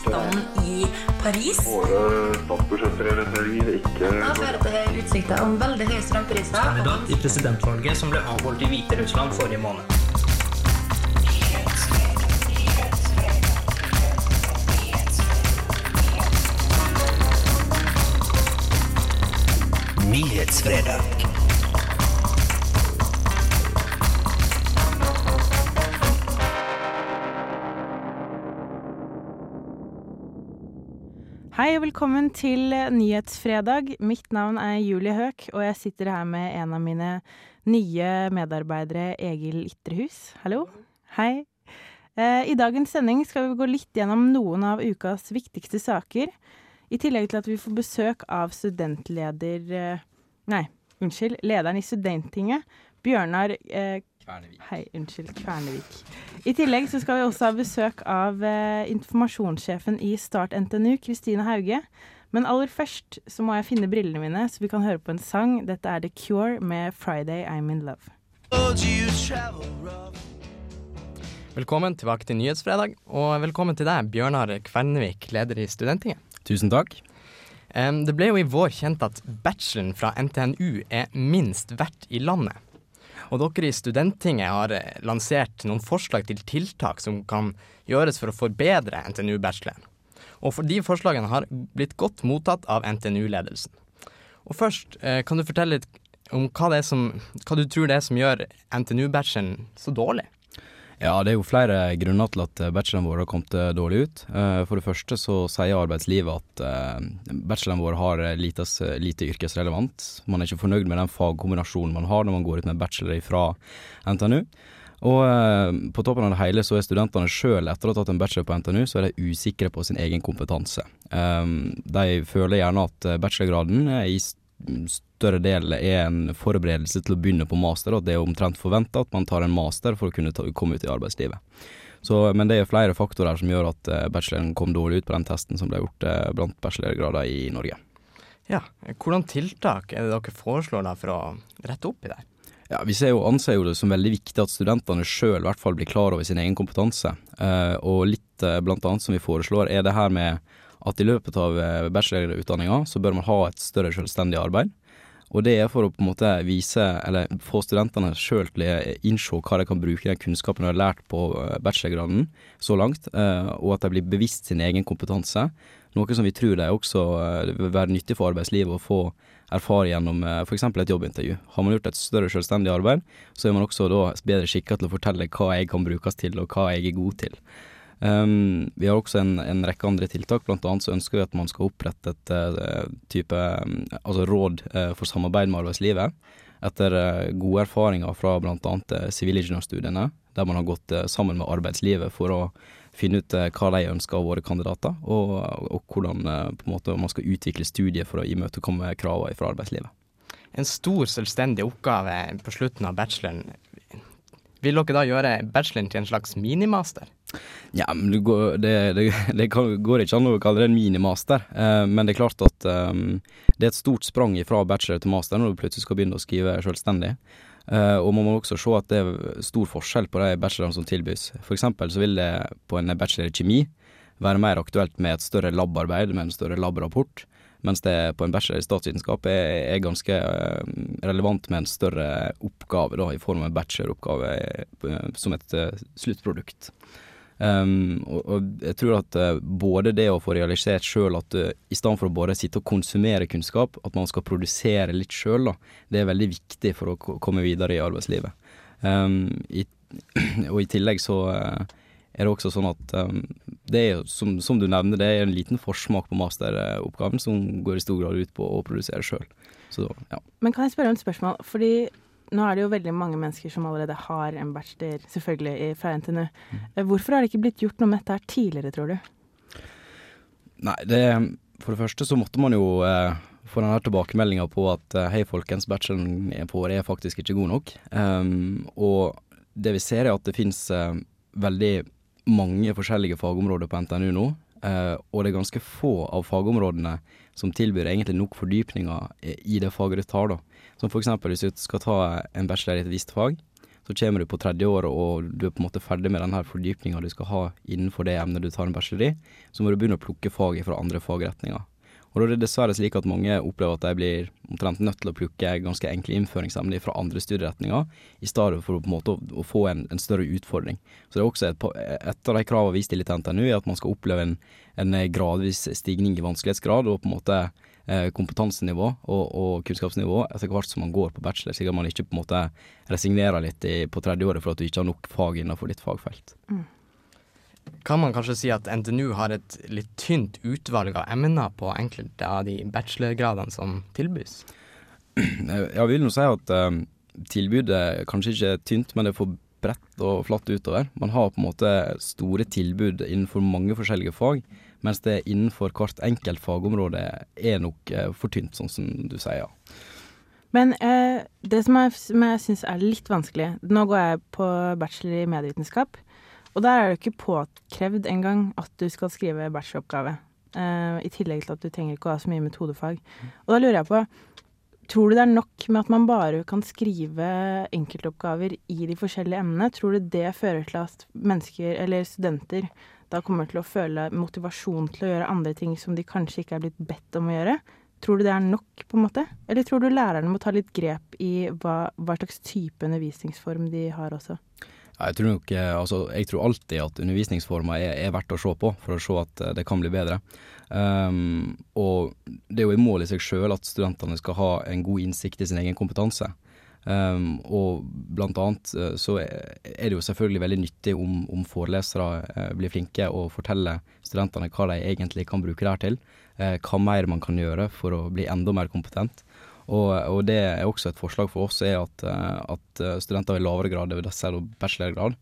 tilstanden i Paris. Våre statsbudsjettprioriteringer ikke Da fører til utsikter om veldig høye strømpriser. kandidat i presidentvalget som ble avholdt i Hviterussland forrige måned. Nyhetsfredag. Hei og velkommen til Nyhetsfredag. Mitt navn er Julie Høek, og jeg sitter her med en av mine nye medarbeidere, Egil Ytrehus. Hallo. Hei. Eh, I dagens sending skal vi gå litt gjennom noen av ukas viktigste saker. I tillegg til at vi får besøk av studentleder eh, Nei, unnskyld. Lederen i Studenttinget, Bjørnar eh, Hei, unnskyld. Kvernevik. I tillegg så skal vi også ha besøk av eh, informasjonssjefen i Start NTNU, Kristine Hauge. Men aller først så må jeg finne brillene mine, så vi kan høre på en sang. Dette er The Cure med 'Friday I'm In Love'. Velkommen tilbake til Nyhetsfredag, og velkommen til deg, Bjørnar Kvernevik, leder i Studenttinget. Tusen takk. Det ble jo i vår kjent at bacheloren fra NTNU er minst verdt i landet. Og dere i Studenttinget har eh, lansert noen forslag til tiltak som kan gjøres for å forbedre NTNU-bacheloren. Og for de forslagene har blitt godt mottatt av NTNU-ledelsen. Og først, eh, kan du fortelle litt om hva, som, hva du tror det er som gjør NTNU-bacheloren så dårlig? Ja, det er jo flere grunner til at bacheloren vår har kommet eh, dårlig ut. Eh, For det første så sier arbeidslivet at bachelorene bacheloren vår har lite, lite yrkesrelevant. Man er ikke fornøyd med den fagkombinasjonen man har når man går ut med bachelor fra NTNU. Og eh, på toppen av det hele så er studentene sjøl, etter å ha tatt en bachelor på NTNU, så er de usikre på sin egen kompetanse. Eh, De føler gjerne at eh, bachelorgraden i større del er en forberedelse til å begynne på master, og at det er omtrent forventa at man tar en master for å kunne ta, komme ut i arbeidslivet. Så, men det er flere faktorer som gjør at eh, bacheloren kom dårlig ut på den testen som ble gjort eh, blant bachelorgrader i Norge. Ja, hvordan tiltak er det dere foreslår da for å rette opp i det? Ja, Vi ser jo, anser jo det som veldig viktig at studentene sjøl i hvert fall blir klar over sin egen kompetanse. Eh, og litt blant annet som vi foreslår, er det her med at i løpet av eh, bachelorutdanninga så bør man ha et større selvstendig arbeid. Og det er for å på en måte vise, eller få studentene sjøl til å innse hva de kan bruke den kunnskapen de har lært på eh, bachelorgraden så langt, eh, og at de blir bevisst sin egen kompetanse. Noe som vi tror de også vil være nyttig for arbeidslivet å få erfare gjennom f.eks. et jobbintervju. Har man gjort et større selvstendig arbeid, så er man også da bedre skikka til å fortelle hva jeg kan brukes til, og hva jeg er god til. Um, vi har også en, en rekke andre tiltak, annet så ønsker vi at man skal opprette et uh, type um, altså råd uh, for samarbeid med arbeidslivet. Etter uh, gode erfaringer fra uh, sivilingeniørstudiene, der man har gått sammen med arbeidslivet for å finne ut hva de ønsker av våre kandidater, og, og hvordan måte man skal utvikle studiet for å imøtekomme kravene fra arbeidslivet. En stor selvstendig oppgave på slutten av bacheloren. Vil dere da gjøre bacheloren til en slags minimaster? Ja, men det går, det, det, det går ikke an å kalle det en minimaster, eh, men det er klart at um, det er et stort sprang fra bachelor til master når du plutselig skal begynne å skrive selvstendig. Eh, og man må også se at det er stor forskjell på de bachelorene som tilbys. For eksempel så vil det på en bachelor i kjemi være mer aktuelt med et større labarbeid, med en større labrapport, mens det på en bachelor i statsvitenskap er, er ganske eh, relevant med en større oppgave, da, i form av en bacheloroppgave som et uh, sluttprodukt. Um, og, og jeg tror at uh, både det å få realisert sjøl at uh, i stedet for å bare sitte og konsumere kunnskap, at man skal produsere litt sjøl, det er veldig viktig for å ko- komme videre i arbeidslivet. Um, i, og i tillegg så uh, er det også sånn at um, det er som, som du nevner, det er en liten forsmak på masteroppgaven som går i stor grad ut på å produsere sjøl. Ja. Men kan jeg spørre om et spørsmål? Fordi nå er det jo veldig mange mennesker som allerede har en bachelor, selvfølgelig, i- fra NTNU. Eh, Hvorfor har det ikke blitt gjort noe med dette her tidligere, tror du? Nei, det For det første så måtte man jo eh, få denne tilbakemeldinga på at eh, hei, folkens, bacheloren på året er faktisk ikke god nok. Um, og det vi ser er at det finnes eh, veldig mange forskjellige fagområder på NTNU nå. eh, og det er ganske få av fagområdene som tilbyr egentlig nok fordypninger i- i det faget du tar, da. Som for eksempel hvis du skal ta en bachelor i et visst fag, så kommer du på tredje året og du er på en måte ferdig med den her fordypninga du skal ha innenfor det emnet du tar en bachelor i, så må du begynne å plukke fag fra andre fagretninger. Og da er det dessverre slik at mange opplever at de blir omtrent nødt til å plukke ganske enkle innføringsemner fra andre studieretninger, i stedet for å, å, få en, en, større utfordring. Så det er også et, et av de kravene vi stiller til NTNU, er at man skal oppleve en, en gradvis stigning i vanskelighetsgrad, og på en måte kompetansenivå og, og, kunnskapsnivå etter hvert som man går på bachelor, slik at man ikke på en måte resignerer litt i, på tredje året for at du ikke har nok fag innenfor ditt fagfelt. Mm kan man kanskje si at NTNU har et litt tynt utvalg av emner på enkelte av de bachelorgradene som tilbys? Jeg vil nå si at um, tilbudet kanskje ikke er tynt, men det er for bredt og flatt utover. Man har på en måte store tilbud innenfor mange forskjellige fag, mens det innenfor hvert enkelt fagområde er nok uh, for tynt, sånn som du sier. ja. Men eh, det som jeg, som jeg syns er litt vanskelig Nå går jeg på bachelor i medievitenskap. Og der er det ikke påkrevd engang at du skal skrive bacheloroppgave. Eh, I tillegg til at du trenger ikke å ha så mye metodefag. Og da lurer jeg på Tror du det er nok med at man bare kan skrive enkeltoppgaver i de forskjellige emnene? Tror du det fører til at mennesker, eller studenter, da kommer til å føle motivasjon til å gjøre andre ting som de kanskje ikke er blitt bedt om å gjøre? Tror du det er nok, på en måte? Eller tror du lærerne må ta litt grep i hva, hva slags type undervisningsform de har også? Jeg tror nok, eh, altså, jeg tror alltid at undervisningsformer er, er, verdt å se på, for å se at eh, det kan bli bedre. Um, og det er jo et mål i seg sjøl at studentene skal ha en god innsikt i sin egen kompetanse. Um, og blant annet eh, så er det jo selvfølgelig veldig nyttig om, om forelesere blir flinke og forteller studentene hva de egentlig kan bruke det her til. Uh, hva mer man kan gjøre for å bli enda mer kompetent. Og, og, det er også et forslag for oss, er at, eh, at eh, studenter i lavere grad, si bachelorgrad,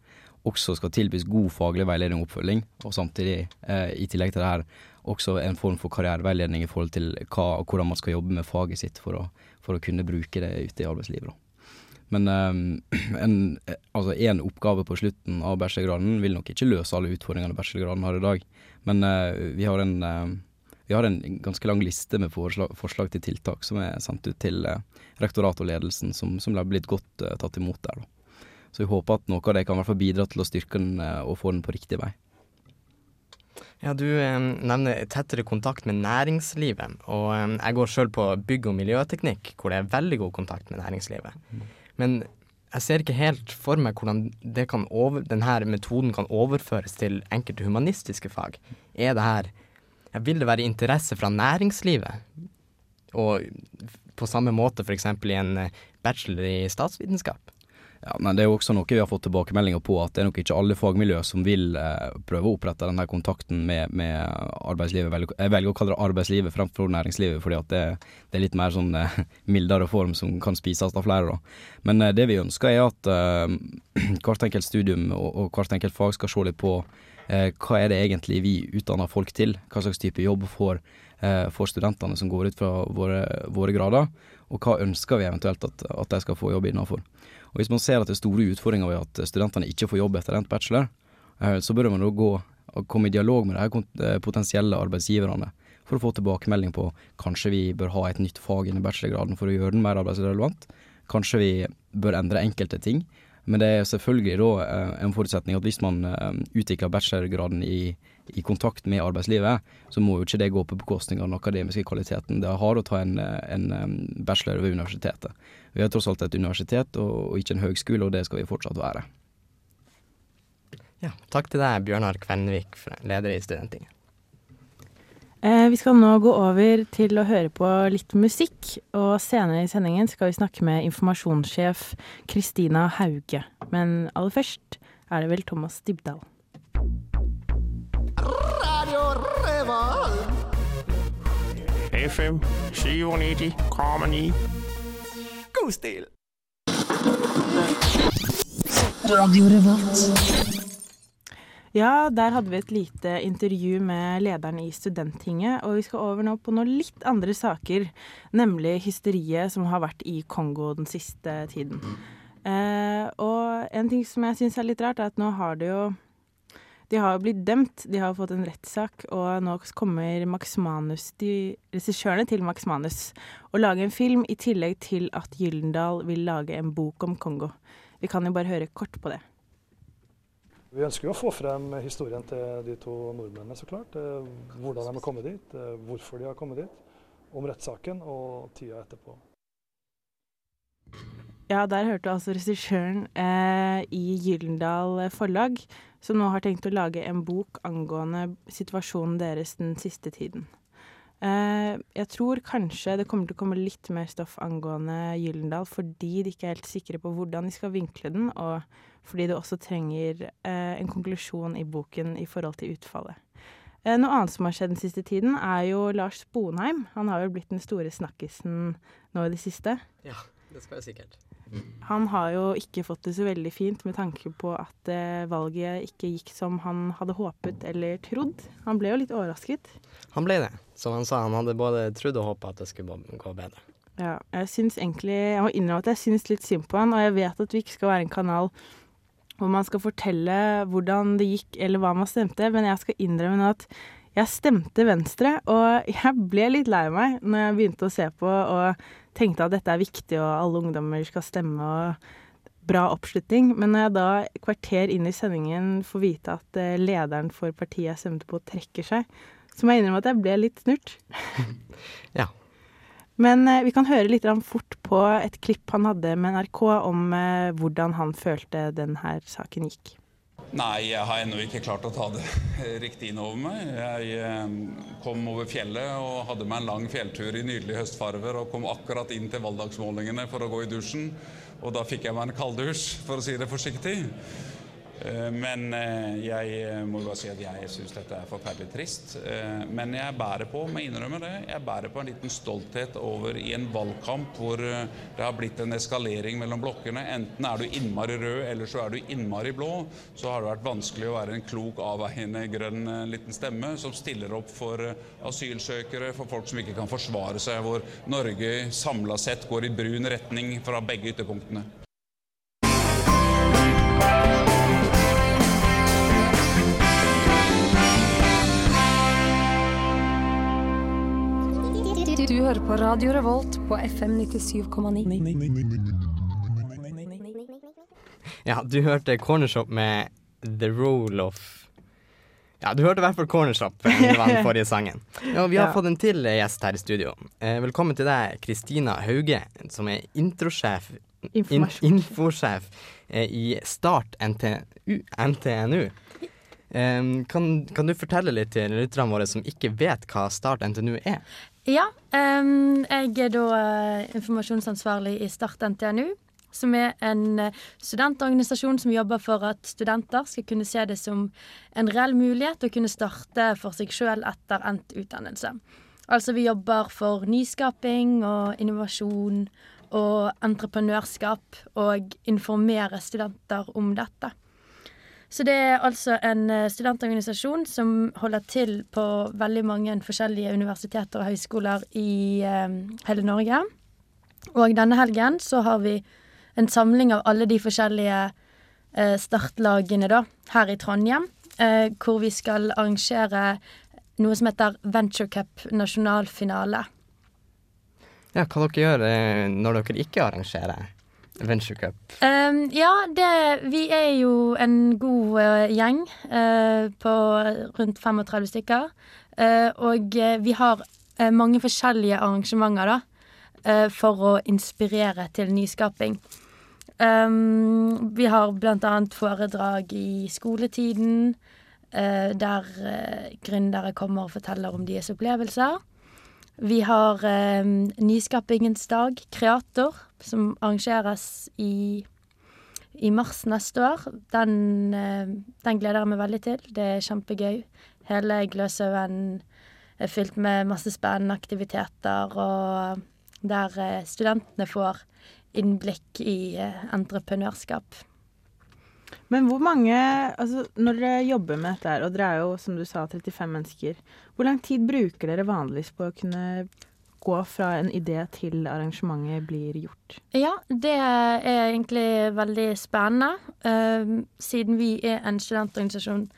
også skal tilbys god faglig veiledning og oppfølging, og samtidig, eh, i tillegg til det her, også en form for karriereveiledning i forhold til hva, hvordan man skal jobbe med faget sitt for å, for å kunne bruke det ute i arbeidslivet. Da. Men eh, en, altså en oppgave på slutten av bachelorgraden vil nok ikke løse alle utfordringene bachelorgraden har i dag, men eh, vi har en eh, vi har en ganske lang liste med forslag, forslag til tiltak som er sendt ut til eh, rektoratet og ledelsen, som, som har blitt godt eh, tatt imot der. Da. Så vi håper at noe av det kan i hvert fall bidra til å styrke den eh, og få den på riktig vei. Ja, Du eh, nevner tettere kontakt med næringslivet. og eh, Jeg går sjøl på bygg- og miljøteknikk, hvor det er veldig god kontakt med næringslivet. Men jeg ser ikke helt for meg hvordan over, denne metoden kan overføres til enkelte humanistiske fag. Er det her vil det være interesse fra næringslivet? Og på samme måte f.eks. i en eh, bachelor i statsvitenskap? Ja, men Det er jo også noe vi har fått tilbakemeldinger på, at det er nok ikke alle fagmiljøer som vil eh, prøve å opprette denne kontakten med, med, arbeidslivet. Jeg velger å kalle det arbeidslivet fremfor næringslivet, fordi at det, det er litt mer sånn eh, mildere form som kan spises av flere. Da. Men eh, det vi ønsker er at eh, hvert enkelt studium og, og hvert enkelt fag skal se litt på eh, hva er det egentlig vi utdanner folk til? Hva slags type jobb får, eh, får studentene som går ut fra våre, våre, grader? Og hva ønsker vi eventuelt at, at de skal få jobb innenfor? Og Hvis man ser at det er store utfordringer ved at studentene ikke får jobb etter endt bachelor, eh, så bør man da gå og komme i dialog med de eh, potensielle arbeidsgiverne for å få tilbakemelding på kanskje vi bør ha et nytt fag innen bachelorgraden for å gjøre den mer arbeidsrelevant. Kanskje vi bør endre enkelte ting. Men det er selvfølgelig da eh, en forutsetning at hvis man utvikler bachelorgraden i, i, kontakt med arbeidslivet, så må jo ikke det gå på bekostning av den akademiske kvaliteten. Det har å ta en, en bachelor ved universitetet. Vi er tross alt et universitet og, og ikke en høgskole, og det skal vi fortsatt være. Ja, takk til deg, Bjørnar Kvenvik, leder i Studenttinget. Eh, vi skal nå gå over til å høre på litt musikk, og senere i sendingen skal vi snakke med informasjonssjef Kristina Hauge. Men aller først er det vel Thomas Dybdahl. Radio Revolt. FM 97,9. God stil! Ja, der hadde vi et lite intervju med lederen i Studenttinget, og vi skal over nå på noen litt andre saker, nemlig hysteriet som har vært i Kongo den siste tiden. Eh, og en ting som jeg syns er litt rart, er at nå har det jo De har jo blitt dømt, de har fått en rettssak, og nå kommer Max Manus, de regissørene til Max Manus, å lage en film i tillegg til at Gyldendal vil lage en bok om Kongo. Vi kan jo bare høre kort på det. Vi ønsker jo å få frem historien til de to nordmennene, så klart. Eh, Hvordan de har kommet dit, eh, hvorfor de har kommet dit, om rettssaken og tida etterpå. Ja, der hørte altså regissøren eh, i Gyldendal Forlag, som nå har tenkt å lage en bok angående situasjonen deres den siste tiden. Eh, jeg tror kanskje det kommer til å komme litt mer stoff angående Gyllendal, fordi de ikke er helt sikre på hvordan de skal vinkle den, og fordi det også trenger eh, en konklusjon i boken i forhold til utfallet. Eh, noe annet som har skjedd den siste tiden, er jo Lars Sponheim. Han har jo blitt den store snakkisen nå i det siste. Ja, det skal jeg sikkert. Han har jo ikke fått det så veldig fint med tanke på at eh, valget ikke gikk som han hadde håpet eller trodd. Han ble jo litt overrasket. Han ble det. Som han sa, han hadde både trodd og håpa at det skulle gå bedre. Ja, jeg syns egentlig Jeg må innrømme at jeg syns litt synd på han, og jeg vet at vi ikke skal være en kanal hvor man skal fortelle hvordan det gikk eller hva man stemte, men jeg skal innrømme nå at jeg stemte Venstre, og jeg ble litt lei meg når jeg begynte å se på og tenkte at dette er viktig og alle ungdommer skal stemme og bra oppslutning. Men når jeg da kvarter inn i sendingen får vite at eh, lederen for partiet jeg stemte på, trekker seg, så må jeg innrømme at jeg ble litt snurt. Ja. Men eh, vi kan høre litt fort på et klipp han hadde med NRK om eh, hvordan han følte denne saken gikk. Nei, jeg har ennå ikke klart å ta det riktig inn over meg. Jeg eh, kom over fjellet og hadde meg en lang fjelltur i nydelige høstfarver og kom akkurat inn til valgdagsmålingene for å gå i dusjen. Og da fikk jeg meg en kalddusj, for å si det forsiktig. Eh, Men eh, jeg eh, må bare si at jeg syns dette er forferdelig trist. Men jeg bærer på, må innrømme det, jeg bærer på en liten stolthet over i en valgkamp hvor det har blitt en eskalering mellom blokkene. Enten er du innmari rød, eller så er du innmari blå. Så har det vært vanskelig å være en klok, avveiende grønn liten stemme som stiller opp for asylsøkere, for folk som ikke kan forsvare seg, hvor Norge samla sett går i brun retning fra begge ytterpunktene. Hører på Radio Revolt på FM 97,9. Ja, du hørte Cornershop med The Role of Ja, du hørte i hvert fall Cornershop, eh, det var den forrige sangen. Ja, vi har Ja. fått en til gjest her i studio. Eh, velkommen til deg, Kristina Hauge, som er introsjef in, Infosjef eh, i Start NTNU. NTNU. Um, kan, kan du fortelle litt til lytterne våre som ikke vet hva Start NTNU er? Ja, jeg er da eh, informasjonsansvarlig i Start NTNU, som er en eh, studentorganisasjon som jobber for at studenter skal kunne se det som en reell mulighet å kunne starte for seg sjøl etter endt utdannelse. Altså vi jobber for nyskaping og innovasjon og entreprenørskap og informere studenter om dette. Så det er altså en eh, studentorganisasjon som holder til på veldig mange forskjellige universiteter og høyskoler i eh, hele Norge. Og denne helgen så har vi en samling av alle de forskjellige eh, startlagene da, her i Trondheim. Hvor vi skal arrangere noe som heter Venture Cup nasjonalfinale. Ja, hva dere gjør når dere ikke arrangerer Venture? Um, ja, det, vi er jo en god uh, gjeng uh, på rundt 35 stykker. Uh, og vi har mange forskjellige arrangementer da, for å inspirere til nyskaping. Um, vi har blant annet foredrag i skoletiden, der gründere kommer og forteller om deres opplevelser. Vi har eh, Nyskapingens dag, Kreator, som arrangeres i, i mars neste år. Den, eh, den gleder jeg meg veldig til. Det er kjempegøy. Hele Gløshaugen er fylt med masse spennende aktiviteter, og der eh, studentene får innblikk i eh, entreprenørskap. Men hvor mange Altså, når dere jobber med dette og dere er jo, som du sa, 35 mennesker, hvor lang tid bruker dere vanligvis på å kunne gå fra en idé til arrangementet blir gjort? Ja, det er egentlig veldig spennende. Uh, siden vi er en studentorganisasjon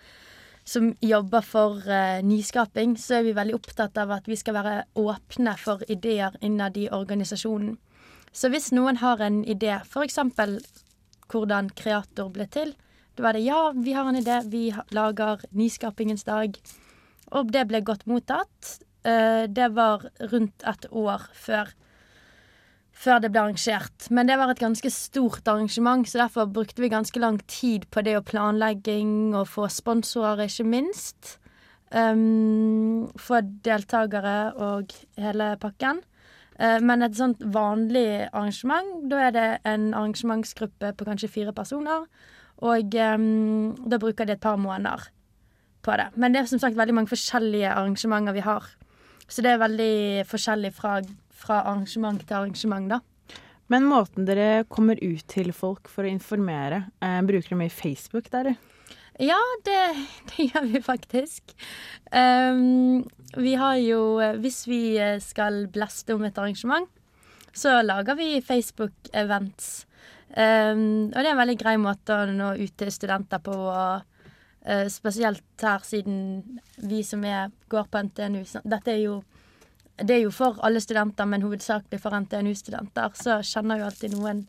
som jobber for uh, nyskaping, så er vi veldig opptatt av at vi skal være åpne for ideer innad i organisasjonen. Så hvis noen har en idé, f.eks. hvordan Kreator ble til. Da var det ja, vi har en idé, vi lager Nyskapingens dag. Og det ble godt mottatt. Eh, det var rundt et år før, før det ble arrangert. Men det var et ganske stort arrangement, så derfor brukte vi ganske lang tid på det og planlegging og få sponsorer, ikke minst. Um, få deltakere og hele pakken. Uh, men et sånt vanlig arrangement, da er det en arrangementsgruppe på kanskje fire personer. Og um, da bruker de et par måneder på det. Men det er som sagt veldig mange forskjellige arrangementer vi har. Så det er veldig forskjellig fra, fra arrangement til arrangement, da. Men måten dere kommer ut til folk for å informere, eh, bruker dere mye Facebook der? Ja, det, det gjør vi faktisk. Um, vi har jo Hvis vi skal blaste om et arrangement, så lager vi Facebook-events. Um, og det er en veldig grei måte å nå ut til studenter på. Og, spesielt her, siden vi som er, går på NTNU. Dette er jo det er jo for alle studenter, men hovedsakelig for NTNU-studenter. Så kjenner jo alltid noen,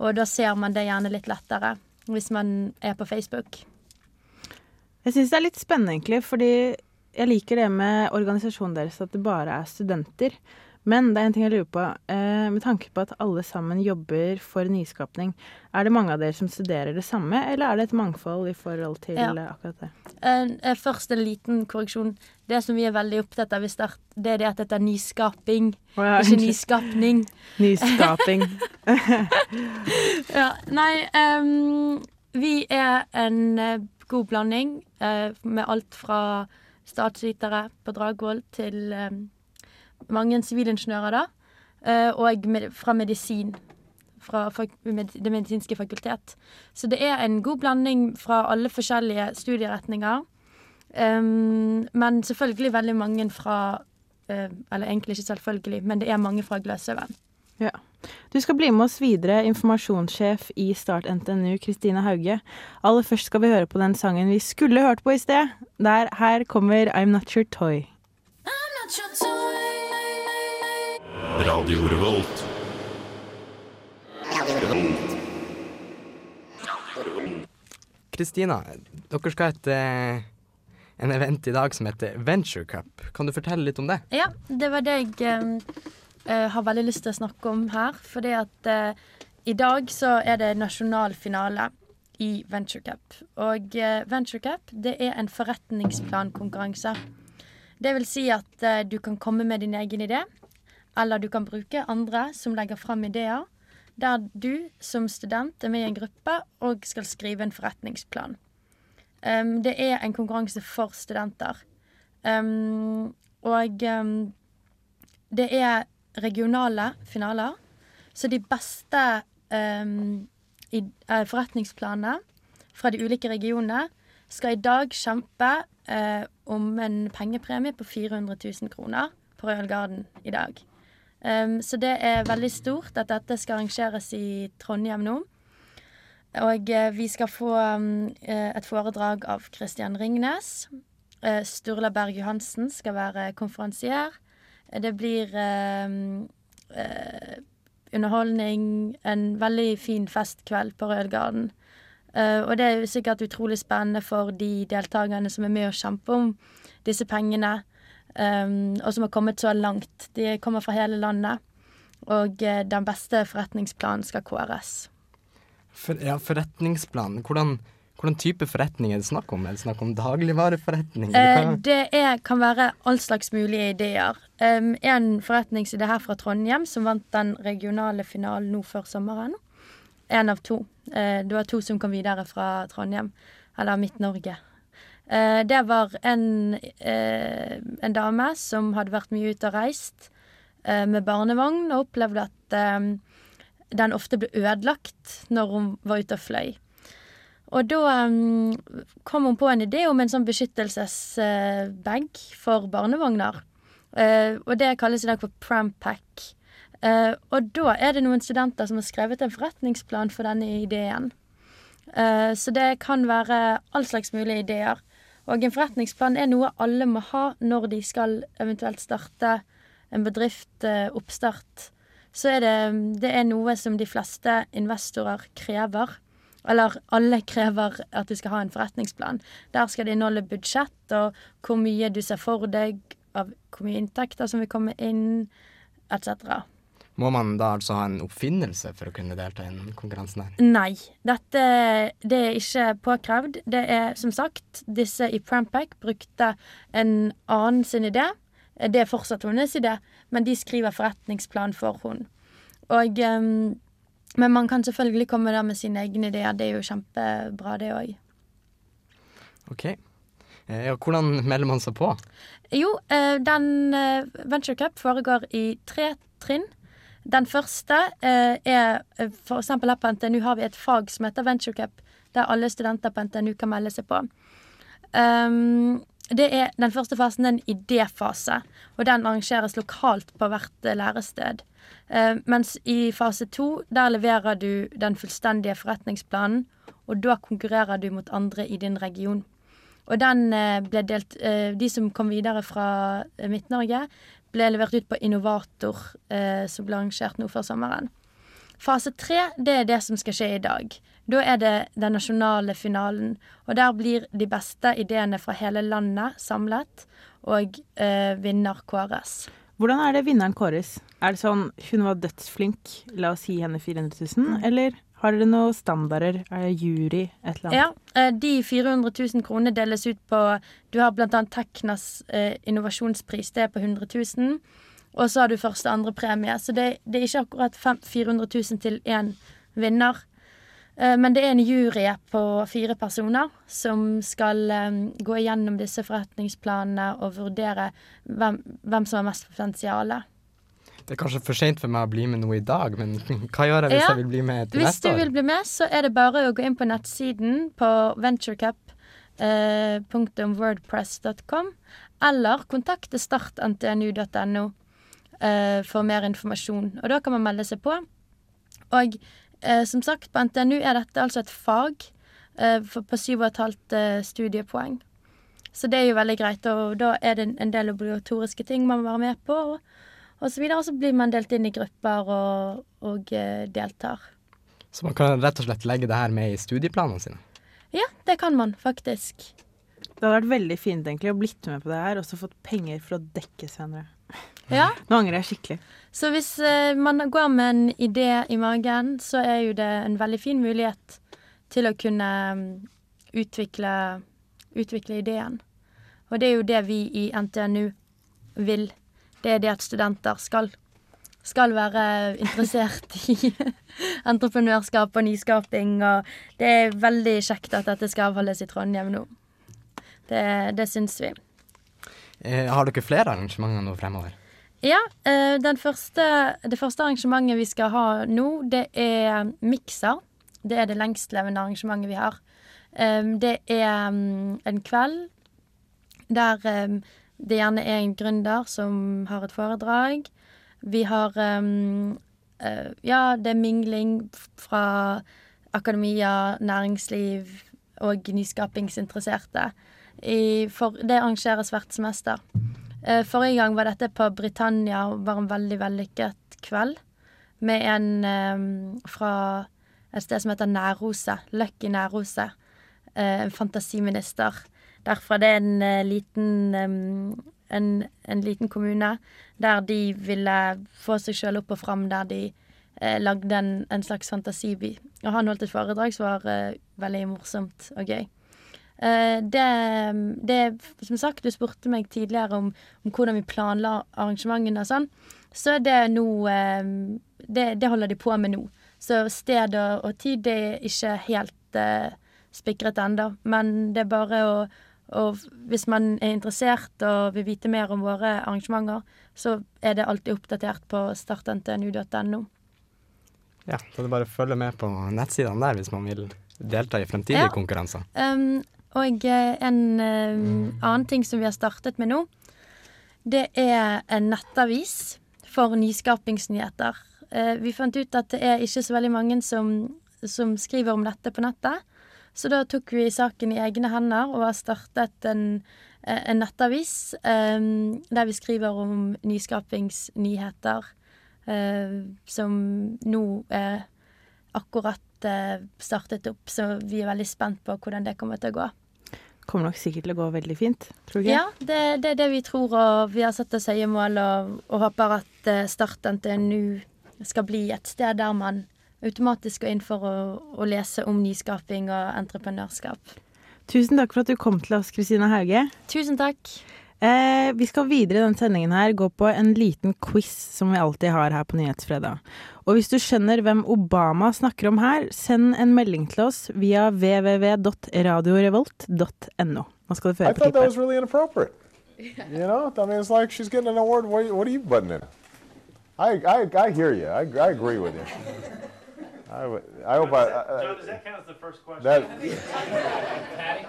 og da ser man det gjerne litt lettere hvis man er på Facebook. Jeg syns det er litt spennende, egentlig, fordi jeg liker det med organisasjonen deres, at det bare er studenter. Men det er en ting jeg lurer på. Eh, med tanke på at alle sammen jobber for nyskapning, er det mange av dere som studerer det samme, eller er det et mangfold i forhold til Ja. akkurat det? Eh, først en liten korreksjon. Det som vi er veldig opptatt av i start, det er det at dette er nyskaping, oh, ja, ikke nyskapning. Nyskaping. ja, nei, um, vi er en eh, god blanding med alt fra statsvitere på Dragvoll til ehm, mange sivilingeniører, da. eh, og med, fra medisin. Fra med, Det medisinske fakultet. Så det er en god blanding fra alle forskjellige studieretninger. Um, men selvfølgelig veldig mange fra uh, Eller egentlig ikke selvfølgelig, men det er mange fra Gløshaugen. Ja. Du skal bli med oss videre, informasjonssjef i Start NTNU, Kristine Hauge. Aller først skal vi høre på den sangen vi skulle hørt på i sted. Der, her kommer I'm Not Your Toy. I'm Not Your Toy. Radio Revolt. Kristina, dere skal ha et, eh, en event i dag som heter Venture Cup. Kan du fortelle litt om det? Ja, det var det jeg eh, eh, har veldig lyst til å snakke om her. Fordi at eh, i dag så er det nasjonal finale i Venture Cup. Og eh, Venture Cup det er en forretningsplankonkurranse. Det vil si at eh, du kan komme med din egen idé, eller du kan bruke andre som legger fram ideer, der du som student er med i en gruppe og skal skrive en forretningsplan. Um, det er en konkurranse for studenter. Um, og um, det er regionale finaler. Så de beste i, uh, forretningsplanene fra de ulike regionene skal i dag kjempe eh, om en pengepremie på 400 000 kroner på Royal Garden i dag. Um, så det er veldig stort at dette skal arrangeres i Trondheim nå. Og uh, vi skal få um, et foredrag av Christian Ringnes. Uh, Sturla Berg Johansen skal være konferansier. Det blir eh, eh, underholdning, en veldig fin festkveld på Rødgarden. Garden. Eh, og det er jo sikkert utrolig spennende for de deltakerne som er med og kjemper om disse pengene, og som har kommet så langt. De kommer fra hele landet, og eh, den beste forretningsplanen skal kåres. For, ja, forretningsplan. Hvordan, hvordan type forretning er det snakk om? Er det snakk om dagligvareforretning? Eh, det er, kan være all slags mulige ideer. Um, en forretningsidé her fra Trondheim som vant den regionale finalen nå før sommeren. En av to. Uh, det var to som kom videre fra Trondheim, eller Midt-Norge. Eh, det var en, eh, en dame som hadde vært mye ute og reist eh, med barnevogn, og opplevde at den ofte ble ødelagt når hun var ute og fløy. Og da kom hun på en idé om en sånn beskyttelsesbag for barnevogner. Og det kalles i dag for Prampack. Uh, og da er det noen studenter som har skrevet en forretningsplan for denne ideen. Uh, så det kan være all slags mulige ideer. Og en forretningsplan er noe alle må ha når de skal eventuelt starte en bedrift, eh, oppstart. Så er det, det er noe som de fleste investorer krever. Eller alle krever at du skal ha en forretningsplan. Der skal det inneholde budsjett og hvor mye du ser for deg av hvor mye inntekter som vil komme inn, etc. Må man da altså ha en oppfinnelse for å kunne delta i den konkurransen her? Nei. Dette det er ikke påkrevd. Det er som sagt Disse i Prampac brukte en annen sin idé. Det er fortsatt hennes idé, men de skriver forretningsplan for hun. Og um, Men man kan selvfølgelig komme der med sine egne ideer. Det er jo kjempebra, det òg. OK. Eh, ja, hvordan melder man seg på? Jo, eh, den eh, Venture Cup foregår i tre trinn. Den første eh, er f.eks. for eksempel her på NTNU har vi et fag som heter VentureCup, der alle studenter på NTNU kan melde seg på. Um, det er Den første fasen er en idéfase, og den arrangeres lokalt på hvert eh, lærested. Eh, mens i fase to, der leverer du den fullstendige forretningsplanen, og da konkurrerer du mot andre i din region. Og den eh, ble delt eh, De som kom videre fra eh, Midt-Norge, ble levert ut på Innovator, eh, som ble arrangert nå før sommeren. Fase tre, det er det som skal skje i dag. Da er det den nasjonale finalen, og der blir de beste ideene fra hele landet samlet, og eh, vinner kåres. Hvordan er det vinneren kåres? Er det sånn hun var dødsflink, la oss gi henne 400 000, eller har dere noen standarder? Er jury, et eller annet? Ja. de 400 000 kronene deles ut på Du har annet Teknas eh, innovasjonspris, det er på 100 000. Og så har du første og andre premie, så det, det er ikke akkurat 400 000 til én vinner. Eh, men det er en jury på fire personer som skal eh, gå igjennom disse forretningsplanene og vurdere hvem, hvem som har mest potensial. Det er kanskje for seint for meg å bli med noe i dag, men hva gjør jeg hvis Ja, jeg vil bli med til Hvis du vil bli med, så er det bare å gå inn på nettsiden på venturecup.wordpress.com, eller kontakte startntnu.no eh, for mer informasjon. Og da kan man melde seg på. Og eh, som sagt, på NTNU er dette altså et fag eh, på 7,5 eh, studiepoeng. Så det er jo veldig greit, og da er det en del obligatoriske ting man må være med på. Og, og så videre, og så blir man delt inn i grupper og, og uh, deltar. Så man kan rett og slett legge det her med i studieplanene sine? Ja, det kan man faktisk. Det hadde vært veldig fint egentlig å blitt med på det her, og så fått penger for å dekke senere. Ja. Nå angrer jeg skikkelig. Så hvis uh, man går med en idé i magen, så er jo det en veldig fin mulighet til å kunne mm, utvikle, utvikle ideen. Og det er jo det vi i NTNU vil. Det er det at studenter skal, skal være interessert i entreprenørskap og nyskaping. Og det er veldig kjekt at dette skal avholdes i Trondheim nå. Det, det syns vi. Eh, har dere flere arrangementer nå fremover? Ja, eh, den første, det første arrangementet vi skal ha nå, det er Mikser. Det er det lengstlevende arrangementet vi har. Eh, Det er mm, en kveld der det gjerne er en gründer som har et foredrag. Vi har um, uh, Ja, det er mingling fra akademia, næringsliv og nyskapingsinteresserte. I, for, det arrangeres hvert semester. Uh, Forrige gang var dette på Britannia og var en veldig vellykket kveld. Med en um, fra et sted som heter Nærrose. Lucky Nærrose. Uh, en fantasiminister. Det er en eh, liten en, en liten kommune der de ville få seg sjøl opp og fram, der de eh, lagde en, en slags fantasiby. Og han holdt et foredrag som var eh, veldig morsomt og gøy. Det, det Som sagt, du spurte meg tidligere om, om hvordan vi planla arrangementene og sånn. Så er det nå eh, det, det holder de på med nå. Så sted og, tid det er ikke helt eh, spikret ennå. Men det er bare å og hvis man er interessert og vil vite mer om våre arrangementer, så er det alltid oppdatert på startntnu.no. Ja, så det er bare å følge med på nettsidene der hvis man vil delta i fremtidige Ja. konkurranser. Um, og eh, en eh, annen ting som vi har startet med nå, det er en nettavis for nyskapingsnyheter. Uh, vi fant ut at det er ikke så veldig mange som, som skriver om dette på nettet. Så da tok vi saken i egne hender og har startet en, eh, en nettavis eh, der vi skriver om nyskapingsnyheter eh, som nå er akkurat startet opp, så vi er veldig spent på hvordan det kommer til å gå. Kommer nok sikkert til å gå veldig fint, tror du? Ja, det, det er det vi tror, og vi har satt oss høye mål og, og håper at starten til nå skal bli et sted der man automatisk gå inn for å, å lese om nyskaping og entreprenørskap. Tusen takk for at du kom til oss, Kristina Hauge. Tusen takk. Eh, vi skal videre i denne sendingen her gå på en liten quiz som vi alltid har her på Nyhetsfredag. Og hvis du skjønner hvem Obama snakker om her, send en melding til oss via www.radiorevolt.no. Nå skal du høre på thought that klippet. was really inappropriate. You know, I mean, it's like she's getting an award. What, what are you butting in? I, I, I hear you. I, I agree with you. I, would- I hope I. I Joe, does that count as the first question? That- Patty?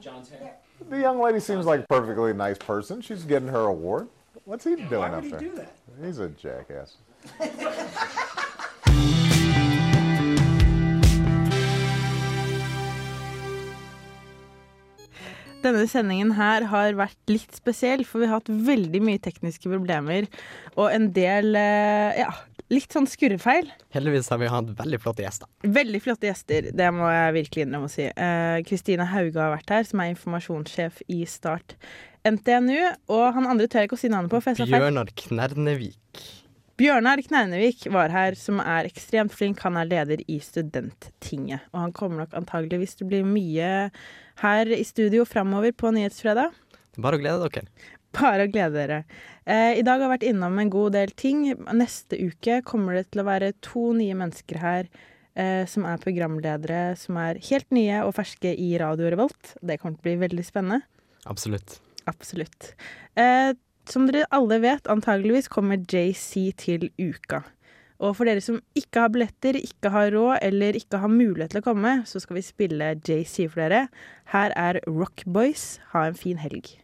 John's hand. the young lady seems like a perfectly nice person. She's getting her award. What's he doing Why up would he there? do that? He's a jackass. Denne sendingen her har vært litt spesiell, for vi har hatt veldig mye tekniske problemer og en del eh, ja, litt sånn skurrefeil. Heldigvis har vi hatt veldig flotte gjester. Veldig flotte gjester, det må jeg virkelig innrømme å si. Eh, Kristine Hauge har vært her, som er informasjonssjef i Start NTNU. Og han andre tør jeg ikke å si navnet på. For jeg sa feil. Bjørnar Knernevik. Bjørnar Knernevik var her, som er ekstremt flink. Han er leder i Studenttinget. Og han kommer nok antageligvis til å bli mye her i studio framover på Nyhetsfredag. Bare å glede dere. Bare å glede dere. Eh, I dag har jeg vært innom en god del ting. Neste uke kommer det til å være to nye mennesker her eh, som er programledere, som er helt nye og ferske i Radio Revolt. Det kommer til å bli veldig spennende. Absolutt. Absolutt. Eh, som dere alle vet, antageligvis kommer JC til uka. Og for dere som ikke har billetter, ikke har råd eller ikke har mulighet til å komme, så skal vi spille JC for dere. Her er Rock Boys. Ha en fin helg.